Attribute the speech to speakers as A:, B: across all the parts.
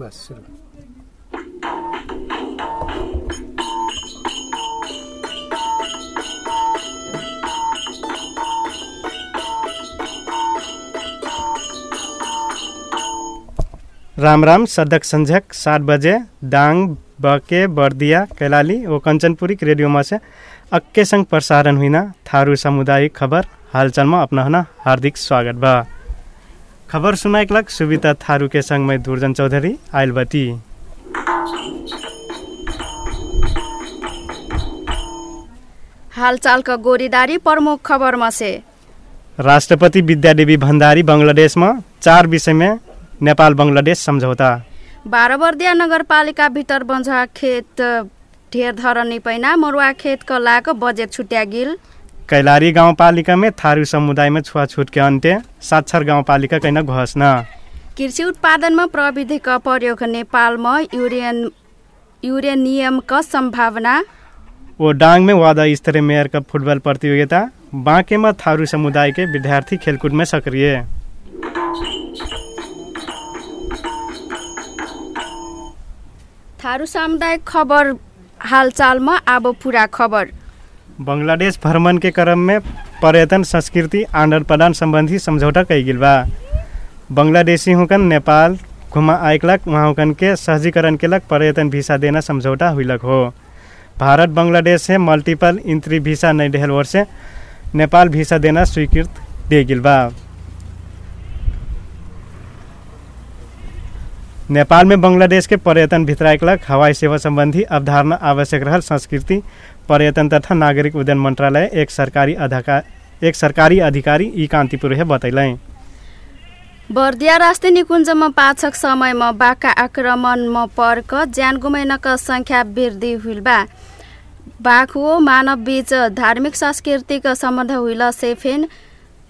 A: बस शुरू राम राम सदक संझक सात बजे डांग बके बर्दिया कैलाली ओ कंचनपुरी रेडियोमा से अक्के संग प्रसारण हुइना थारू सामुदायिक खबर हालचालमा अपनाहना हार्दिक स्वागत बा। खबर सुनाइक लग सुविता थारू के संग में दुर्जन चौधरी आइलबती
B: हालचालका गोरीदारी प्रमुख खबरमा से
A: राष्ट्रपति विद्यादेवी भण्डारी बङ्गलादेशमा चार विषयमा नेपाल बङ्गलादेश सम्झौता।
B: बाह्र बर्दिया नगरपालिका भित्र बन्झा खेत ढेर धरनी पैना मरुआ खेतका लाग बजेट छुट्या गिल।
A: कैलारी गाउँपालिकामा थारू समुदायमा छुवाछुट के अन्त्य साक्षर गाउँपालिका कैन घोषणा।
B: कृषि उत्पादनमा प्रविधिका प्रयोग नेपालमा युरेन युरेनियमका सम्भावना।
A: ओ डाङमे वादा स्तरीय मेयर कप फुटबल प्रतियोगिता बाँकेमा थारू समुदाय के विद्यार्थी खेलकूद में सक्रिय।
B: थारू सामुदायिक खबर हालचालमा अब पुरा खबर।
A: बंगलादेश भ्रमण के क्रम में पर्यटन, संस्कृति, आदान प्रदान संबंधी समझौता कई गिल बा। बंगलादेशी हुकन नेपाल, घुमा आइकलक वहाँ हुकन के सहजीकरण के लग पर्यटन वीसा देना समझौता हुईलक हो। भारत, बांग्लादेश से मल्टीपल इंट्री वीसा नहीं देहल वर्ष से नेपाल वीसा देना स्वीकृत दे गिल बा। नेपाल में बांग्लादेश के पर्यटन भित्राइकलक हवाई सेवा संबंधी अवधारणा आवश्यक रहल, संस्कृति पर्यटन तथा नागरिक उड्डयन मंत्रालय एक सरकारी अधिकार एक सरकारी अधिकारी ई कान्तिपुर
B: बर्दिया राष्ट्रिय निकुञ्जमा पाछक समयमा बाघका आक्रमणमा पर्क ज्यान गुमाइनका सङ्ख्या वृद्धि हुइल बा। बाघ हो मानव बीच धार्मिक सांस्कृतिक सम्बन्ध हुइल सेफेन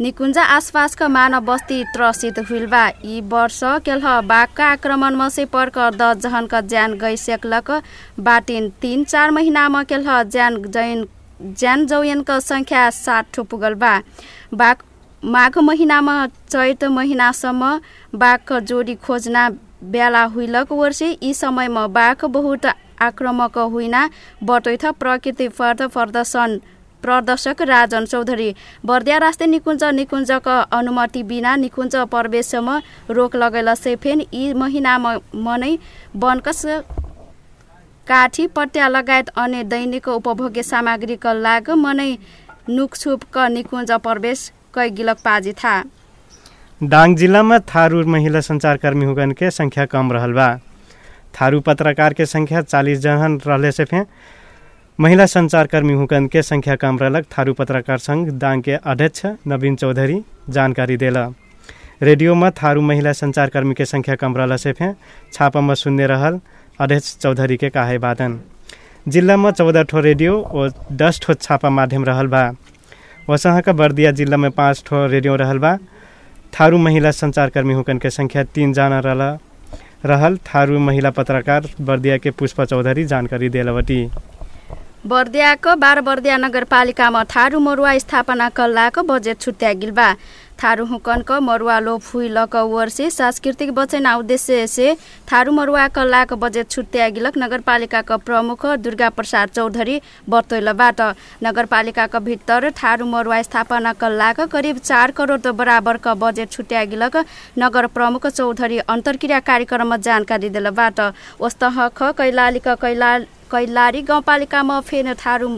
B: निकुञ्ज आसपासका मानव बस्ती त्रसित हुइल बा यी वर्ष केलह बाघका आक्रमणमा से पर्क द जहनका ज्यान गइसक्लक बाटिन तिन चार महिनामा केलह ज्यान जैन ज्यान जौयनका सङ्ख्या साठ पुगल बा बाघ माघ महिनामा चैत महिनासम्म बाघ जोडी खोजना बेला हुइलक वर्षे यी समयमा बाघ बहुत आक्रमक हुइना बटैथ प्रकृति फर्द प्रदर्शन प्रदर्शक राजन चौधरी बर्दिया राष्ट्रिय निकुञ्ज निकुञ्जका अनुमति बिना निकुञ्ज प्रवेशमा रोक लगैल। सेफेन यी महिनामा मनै वनकस काठी पट्या लगायत अन्य दैनिक उपभोग्य सामग्रीका लाग मनै नुकछुपका निकुञ्ज प्रवेश कई गिलक पाजी था।
A: डांग जिल्लामा थारू महिला संचारकर्मी हुगन संख्या कम रहल बा। थारू पत्रकार के संख्या चालीस जन रहले से फे महिला संचारकर्मी हुकन के संख्या कम रहलक थारू पत्रकार संघ दांग के अध्यक्ष नवीन चौधरी जानकारी देला। में थारू महिला संचारकर्मी के संख्या कम रहला से फे में सुन्ने रहल अध्यक्ष चौधरी के काहे बादन। में चौदह ठो रेडियो और दस ठो छापा माध्यम रहल बा। वसहाँका बर्दिया जिला में पाँच ठो रेडियो रहल बा। थारू महिला संचारकर्मी हुकन के संख्या तीनजना रहल रहल। थारू महिला पत्रकार बर्दिया के पुष्पा चौधरी जानकारी देलवटी।
B: बर्दियाको बाह्र बर्दिया नगरपालिकामा थारू मरुवा स्थापना कल्लाको बजेट छुट्यागिल बा। थारू हुकनको मरुवा लोप हुइलक वर्षे सांस्कृतिक बचना उद्देश्य से थारू मरुवा कल्लाको बजेट छुट्यागिलक नगरपालिकाका प्रमुख दुर्गा प्रसाद चौधरी बतैलबाट नगरपालिकाका भित्र थारू मरुवा स्थापना कल्लाको करिब चार करोड बराबरका बजेट छुट्यागिलक नगर प्रमुख चौधरी अन्तर्क्रिया कार्यक्रममा जानकारी दिलबाट वस्तहख कैलालीका कैला कैलारी गाउँपालिकामा फेन थारू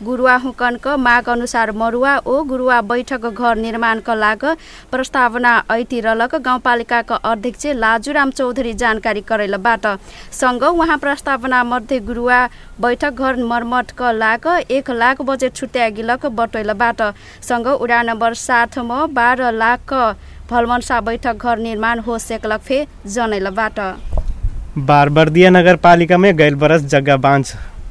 B: गुरुवा हुकनक माग अनुसार मरुवा ओ गुरुवा बैठक घर निर्माणका लागि प्रस्तावना ऐतिरलक गाउँपालिकाका अध्यक्ष लाजुराम चौधरी जानकारी करैलबाट। सँग उहाँ प्रस्तावना मध्ये गुरुवा बैठक घर मर्मतका लागि एक लाख बजेट छुट्यागिलक बटैलबाट। सँग उडा नम्बर सातमा बाह्र लाख भलमनसा बैठक घर निर्माण हो सेकलक फे जनैलबाट
A: बारबर्दिया नगरपालिकामा गैल बरस जग्गा बाँझ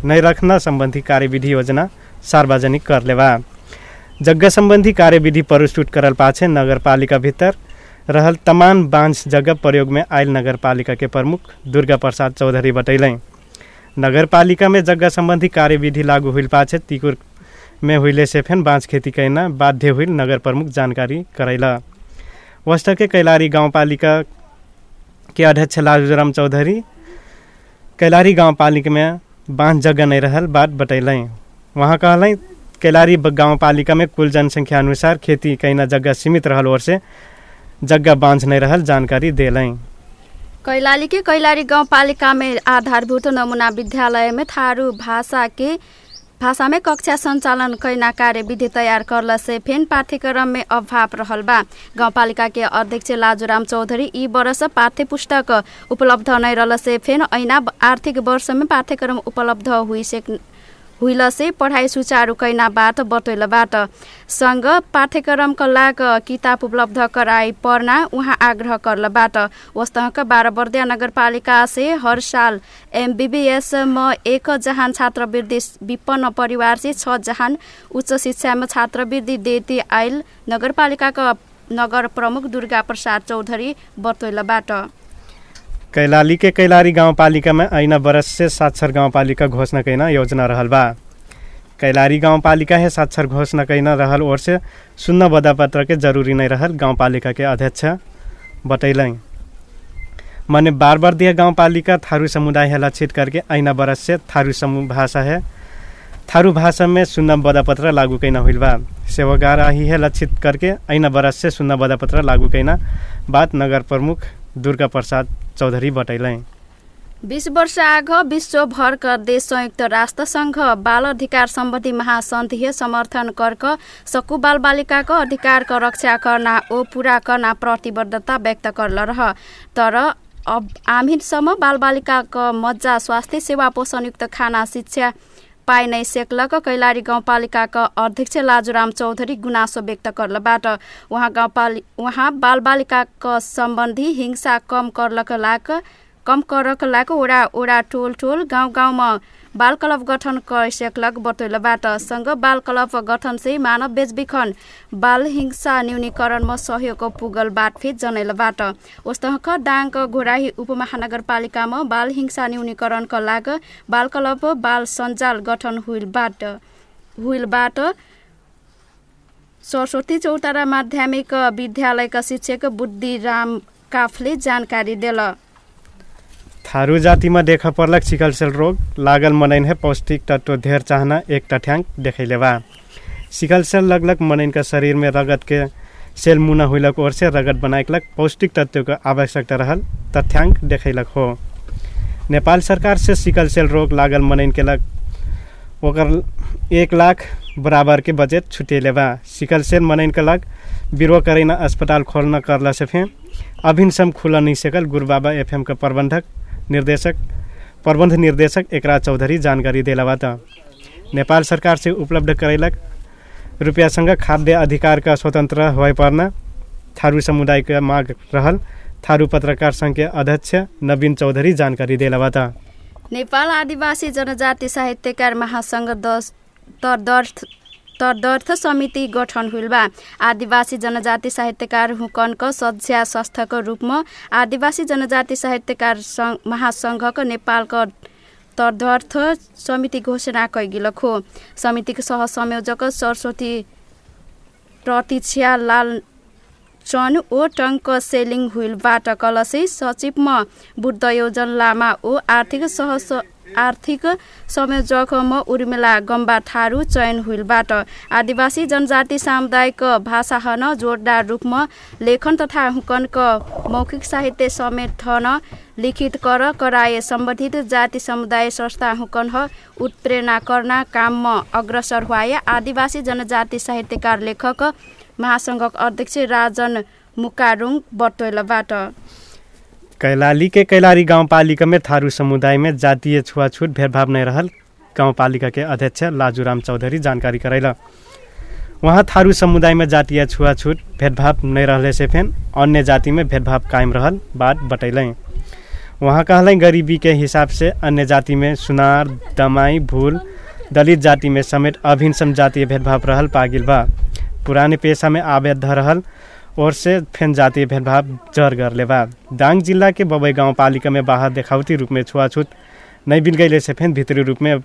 A: नै रखना सम्बन्धी कार्यविधि योजना सार्वजनिक कर लेवा। जग्गा सम्बन्धी कार्यविधि प्रस्तुत करल पाछे भीतर रहल तमाम बाँझ जगह प्रयोग में आयल नगरपालिका के प्रमुख दुर्गा प्रसाद चौधरी बतैलें। नगरपालिका में जग्गा सम्बन्धी कार्यविधि लागू हुइल पाछे तिकुर में हुइले से फेन बाँझ खेती कैना बाध्य हुइल नगर प्रमुख जानकारी करैला। वस्त के कैलारी गाउँपालिका के अध्यक्ष लालूराम चौधरी, कैलारी गाउँपालिका में बाँध जगह नहीं रहल बात बतैलें। वहाँ कहलें, कैलारी गाउँपालिका में कुल जनसंख्या अनुसार खेती कैना जगह सीमित रहल ओर से जगह बाँझ नहीं रहल जानकारी देलें।
B: कैलाली के कैलारी गाउँपालिका में आधारभूत नमूना विद्यालय में थारू भाषा के भाषा कक्षा संचालन कैना कार्य विधि तैयार करला से फेन पाठ्यक्रम में अभाव रहल बा। के अध्यक्ष लाजूराम चौधरी ई वर्ष पाठ्य पुस्तक उपलब्ध नै रहल से फेन ऐना आर्थिक वर्ष में पाठ्यक्रम उपलब्ध हुई हुइल से पढाइ सुचारू कैनाबाट बतैलबाट सँग पाठ्यक्रमका लाग किताब उपलब्ध कराई पर्ना उहाँ आग्रह करलबाट। वस्तहका बाह्र बर्दिया नगरपालिका से हर साल एमबीबीएस म एक जहान छात्रवृत्ति विपन्न परिवार से छ जहान उच्च शिक्षामा छात्रवृत्ति देती आइल नगरपालिकाका नगर प्रमुख दुर्गा प्रसाद चौधरी बतैलबाट
A: कैलाली के कैलारी गाउँपालिका में ऐना बरस से साक्षर गाउँपालिका घोषणा कैना योजना रहल बा। कैलारी गाउँपालिका है साक्षर घोषणा कैना रहल ओर से शून्य बदापत्र के ज़रूरी नहीं रहल गाउँपालिका के अध्यक्ष बतैलें। मने बार बार दिया गाउँपालिका थारू समुदाय है लक्षित करके ऐना बरस से थारू समूह भाषा है, थारू भाषा में शून्य बदापत्र लागू कैना हुई बा। सेवागार आही है लक्षित करके ऐना बरस से शून्य बदापत्र लागू कैना, बात नगर प्रमुख दुर्गा प्रसाद चौधरी बतैलें
B: बिस वर्ष आग विश्वभरका देश संयुक्त राष्ट्र सङ्घ बाल अधिकार सम्बन्धी महासन्धीय समर्थन कर्क सकु बाल बालिकाको अधिकारको रक्षा करना ओ पुरा करना प्रतिबद्धता व्यक्त करल रह। तर अब आमिरसम्म बालबालिकाको मजा स्वास्थ्य सेवा पोषणयुक्त खाना शिक्षा पाइ नै सेक्लक कैलारी गाउँपालिकाका अध्यक्ष लाजुराम चौधरी गुनासो व्यक्त गर्लबाट उहाँ गाउँपालि उहाँ बालबालिकाका सम्बन्धी हिंसा कम करलक लाग कम करक लाग ओडा ओडा टोल टोल गाउँ गाउँमा बाल क्लब गठन कैसेक्लक बतैलबाट सँग बाल क्लब गठन से मानव बेचबिखन। बाल हिंसा न्यूनीकरणमा सहयोग पुगल बाटफिट जनैलबाट ओस्तहक डाङ्क घोराही उपमहानगरपालिकामा बाल हिंसा न्यूनीकरणका लागि बाल क्लब बाल सञ्जाल गठन हुइलबाट हुइलबाट सरस्वती चौतारा माध्यमिक विद्यालयका शिक्षक बुद्धिराम काफले जानकारी दिल।
A: थारू जाति में देखा पर्लक सिकल सेल रोग, लागल मनैन है पौष्टिक तत्व धेर चाहना एक तथ्यांक देखैले बा सिकल सेल लगलक मनैन का शरीर में रगत के सेल मुना हुइलक ओर से रगत बनाइकलक पौष्टिक तत्व के आवश्यकता रहल तथ्यांक देखैलक हो। नेपाल सरकार से सिकल सेल रोग लागल मनैन के लग ओकर एक लाख बराबर के बजट छुटेले बा सिकल सेल मनैन के लग करैना अस्पताल खोलना करला से फे अभिन सम खुला नहीं सकल गुरुबाबा एफएम के प्रबंधक निर्देशक प्रबन्ध निर्देशक एकरा चौधरी जानकारी देला त नेपाल सरकार से उपलब्ध करैलक रुपियाँसँग खाद्य अधिकारका स्वतन्त्र होइ थारू समुदायका माग रहल थारू पत्रकार सङ्घका अध्यक्ष नवीन चौधरी जानकारी देला त
B: नेपाल आदिवासी जनजाति साहित्यकार महासङ्घ दस तदर्थ तदर्थ समिति गठन हुइल बा आदिवासी जनजाति साहित्यकार हुकनको सज्जा संस्थाको रूपमा आदिवासी जनजाति साहित्यकार सङ्घ महासङ्घको नेपालको तदर्थ समिति घोषणा कैगिलक हो समितिको सहसंयोजक सरस्वती प्रतीक्षा लाल चन ओ टङ्क सेलिङ हुइलबाट कलसी सचिवमा बुद्ध योजन लामा ओ आर्थिक सह आर्थिक संयोजक म उर्मिला गम्बा थारू चयन हुइलबाट। आदिवासी जनजाति सामुदायिक भाषा हन जोरदार रूपमा लेखन तथा हुकनक मौखिक साहित्य समेत लिखित कर कराए सम्बन्धित जाति समुदाय संस्था हुकन उत्प्रेरणा करना काममा अग्रसर हुआए आदिवासी जनजाति साहित्यकार लेखक महासङ्घक अध्यक्ष राजन मुकारुङ बटोलबाट।
A: कैलाली के कैलारी गाँव पालिका में थारू समुदाय में जातीय छुआछूत भेदभाव नहीं रहल गाउँपालिका के अध्यक्ष लाजूराम चौधरी जानकारी करैला। वहाँ थारू समुदाय में जातीय छुआछूत भेदभाव नहीं रहले से फेन अन्य जाति में भेदभाव कायम रहल बात बतैलें। वहाँ कहलें, गरीबी के हिसाब से अन्य जाति में सुनार, दमाई, भूल, दलित जाति में समेत अभिन्न सम जातीय भेदभाव रहल पागिल बा। पुराने पेशा में आबद्ध रहल और से फेन जातीय भेदभाव जर करले बा। दाङ जिल्ला के बबई गाउँपालिका में बाहर देखावटी रूप में छुआछूत नहीं गईले से फेन भित्री रूप में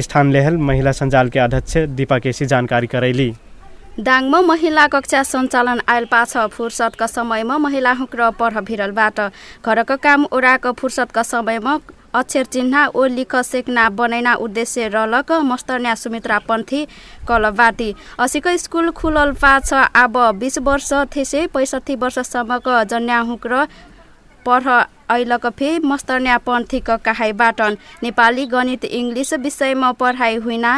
A: स्थान लेहल महिला संजाल के अध्यक्ष दीपा केसी जानकारी करैली।
B: दाङमा महिला कक्षा सञ्चालन आयल पाछ। फुर्सदका समयमा महिला हुक्र पढ भिरलबाट। घरको काम ओराको फुर्सदका समयमा अक्षर चिन्ह ओ लिख सेक्ना बनैना उद्देश्य रलक मस्तर्न्या सुमित्रा पन्थी कलबाटी असीको स्कुल खुलल पाछ अब बिस वर्ष थेसे पैँसठी वर्षसम्मको जन्या हुक्र पढ ऐलक फे मस्तर्न्या पन्थीको काहाइबाट नेपाली गणित इङ्ग्लिस विषयमा पढाइ हुइना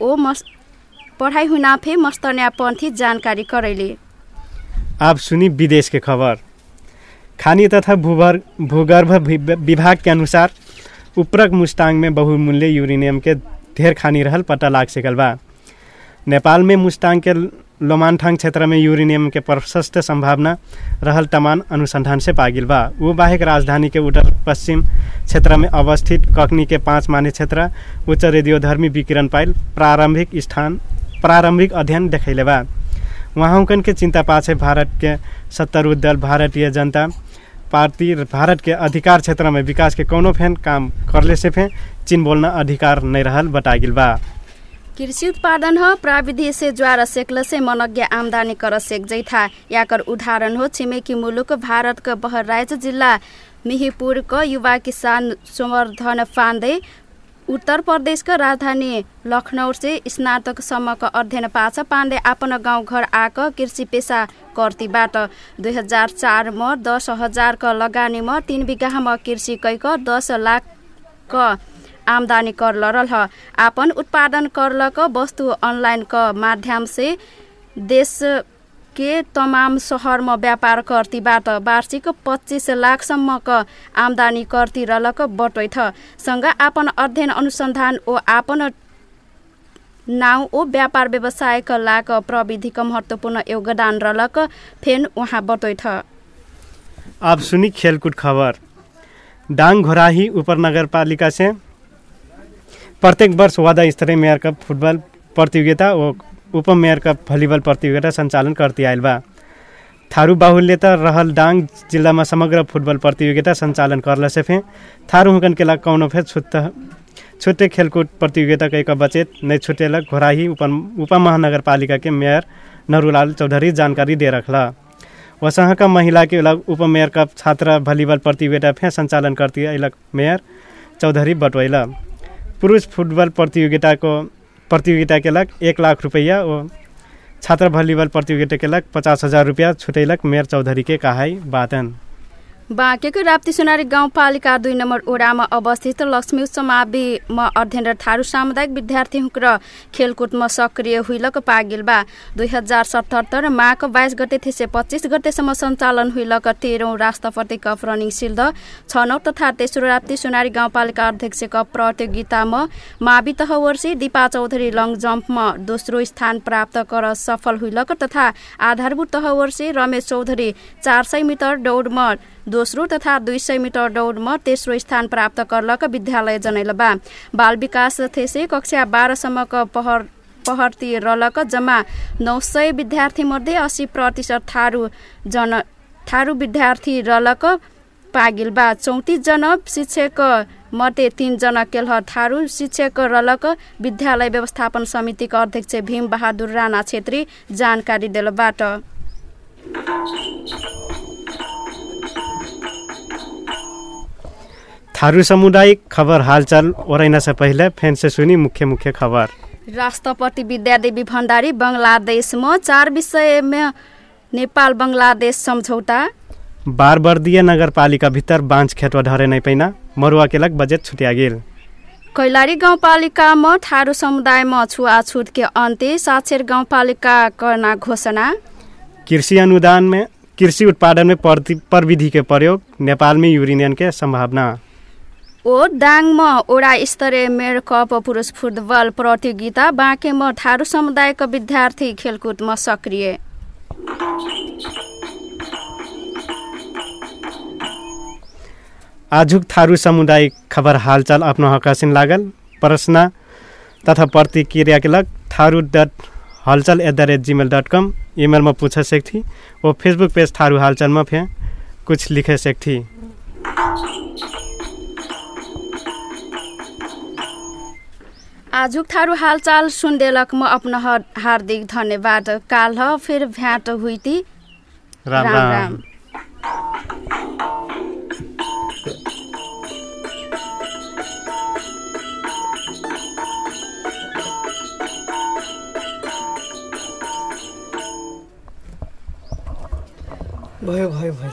B: ओ मस पढ़ाई हुना फे मस्तन्या पंथी जानकारी करैले।
A: आप सुनी विदेश के खबर। खानी तथा भूभर भूगर्भ विभाग के अनुसार उपरक मुस्तांग में बहुमूल्य यूरेनियम के ढेर खानी रहल, पता लाग सकल बा। नेपाल में मुस्तांग के लोमानठाङ क्षेत्र में यूरेनियम के प्रशस्त संभावना रहल तमान अनुसंधान से पागिल बा। वो बाहेक राजधानी के उत्तर पश्चिम क्षेत्र में अवस्थित ककनी के पाँच माने क्षेत्र, उच्च रेडियोधर्मी विकिरण पाइल प्रारंभिक स्थान, प्रारंभिक अध्ययन देखैले बा। उहाँकन के चिंता पाछे भारत के सत्तारूढ़ दल भारतीय जनता पार्टी भारत के अधिकार क्षेत्र में विकास के कौनो फेन काम करले से फे चीन बोलना अधिकार नहीं रहल बतागिल बा।
B: कृषि उत्पादन हो प्राविधि से ज्वार सेकल से मनज्ञ आमदानी कर सेक जैथा। याकर उदाहरण हो छिमेकी मुलुक भारतको बहराइच जिल्ला मिहिपुरको युवा किसान सोमर्धन फान्दे उत्तर प्रदेशको राजधानी लखनऊ से स्नातकसम्मको अध्ययन पाछ पाण्डे आफ्नो गाउँघर आएको कृषि पेसा कर्तीबाट। दुई हजार चारमा दस हजारको लगानीमा तिन बिघामा कृषि कैक दस लाखको आमदानी कर लरल ह आपन उत्पादन करलक वस्तु अनलाइनको माध्यम से देश के तमाम सहरमा व्यापार कर्तीबाट वार्षिक पच्चिस लाखसम्मको आमदानी कर्ती रलक बटोइथ। सँग आपन अध्ययन अनुसन्धान ओ आपन नाउँ ओ व्यापार व्यवसायका लाग प्रविधिको महत्त्वपूर्ण योगदान रलक फेन उहाँ बटोइथ।
A: अब सुनी खेलकुद खबर। डाङ घोराही उपनगरपालिका से प्रत्येक वर्ष वादा स्तरीय मेयर कप फुटबल प्रतियोगिता ओ उपमेयर कप भलिबल प्रतियोगिता सञ्चालन करती आयल बा। थारू बाहुल्य त रहल डाङ जिल्लामा समग्र फुटबल प्रतियोगिता सञ्चालन करल से फे थारू हुकन के लाग कौनो फे छुट्ट छुट्टे खेलकुद प्रतियोगिता कैका बचेत नै छुटेलक घोराही उप उपमहानगरपालिका के मेयर नरुलाल चौधरी जानकारी दे रखला वसहाँ का महिला के लग उपमेयर कप छात्र भलिबल प्रतियोगिता फे सञ्चालन करती अइलक मेयर चौधरी बटवैला पुरुष फुटबल प्रतियोगिताको प्रतियोगिता के लग एक लाख रुपया और छात्र भलिबल प्रतियोगिता के लग पचास हजार रुपया छुटैलक मेयर चौधरी के कहाई बातन।
B: बाँकेको राप्ती सोनारी गाउँपालिका दुई नम्बर ओडामा अवस्थित लक्ष्मी समाविमा अध्ययनरत थारू सामुदायिक विद्यार्थी हुक्र खेलकुदमा सक्रिय हुइलक पागिलबा। दुई हजार सतहत्तर माघ बाइस गते थिसे पच्चिस गतेसम्म सञ्चालन हुइलक। तेह्रौँ राष्ट्रपति कप रनिङ सिल्ड छनौँ तथा तेस्रो राप्ती सोनारी गाउँपालिका अध्यक्ष कप प्रतियोगितामा मावि तहवर्षी दिपा चौधरी लङ जम्पमा दोस्रो स्थान प्राप्त कर सफल हुइलक तथा आधारभूत तहवर्षी रमेश चौधरी चार सय मिटर दौडमा दोस्रो तथा दुई सय मिटर दौडमा तेस्रो स्थान प्राप्त करलक विद्यालय जनैलबा। बाल विकास थेसे कक्षा बाह्रसम्मको पहर पहर्ती रलक जम्मा नौ सय विद्यार्थीमध्ये अस्सी प्रतिशत थारू जन थारू विद्यार्थी रलक पागिलबा चौतिसजना शिक्षक मध्ये तिनजना केलह थारू शिक्षक रलक विद्यालय व्यवस्थापन समितिका अध्यक्ष भीम बहादुर राणा छेत्री जानकारी देलबाट।
A: थारू सामुदायिक खबर हालचाल ओरैना से पहले। फैन से सुनी मुख्य मुख्य खबर।
B: राष्ट्रपति विद्यादेवी भण्डारी बङ्गलादेशमा चार विषयमा नेपाल बङ्गलादेश सम्झौता।
A: बारबर्दिया नगरपालिका भित्र बाँझ खेतवा ढरे नै पैना। मरुआ के लग बजेट छुट्या गेल
B: कैलाली गाउँपालिकामा थारू समुदायमा छुवाछुत के अन्त्य साक्षर गाउँपालिका करना घोषणा।
A: कृषि अनुदान में कृषि उत्पादन में प्रविधि के प्रयोग नेपाल में यूरेनियन के संभावना
B: ओ दाङमा ओडा स्तरीय मेयर कप पुरुष फुटबल प्रतियोगिता बाँकेमा थारू समुदायका विद्यार्थी खेलकुदमा सक्रिय।
A: आजुक थारू सामुदायिक खबर हालचाल आफ्नो हकासिन लागल। प्रश्न तथा प्रतिक्रिया के लग थारू डट हलचल at the rate Gmail dot com ईमेलमा पूछ सकथी। और फेसबुक पेज थारू हालचालमा फे कुछ लिखे सकथी।
B: आजुक थारू हालचाल सुनदेलक म अपन हार्दिक धन्यवाद। काल ह फिर भेंट हुईती
A: राम
B: राम
A: राम,
B: राम।
C: भयो भयो भयो।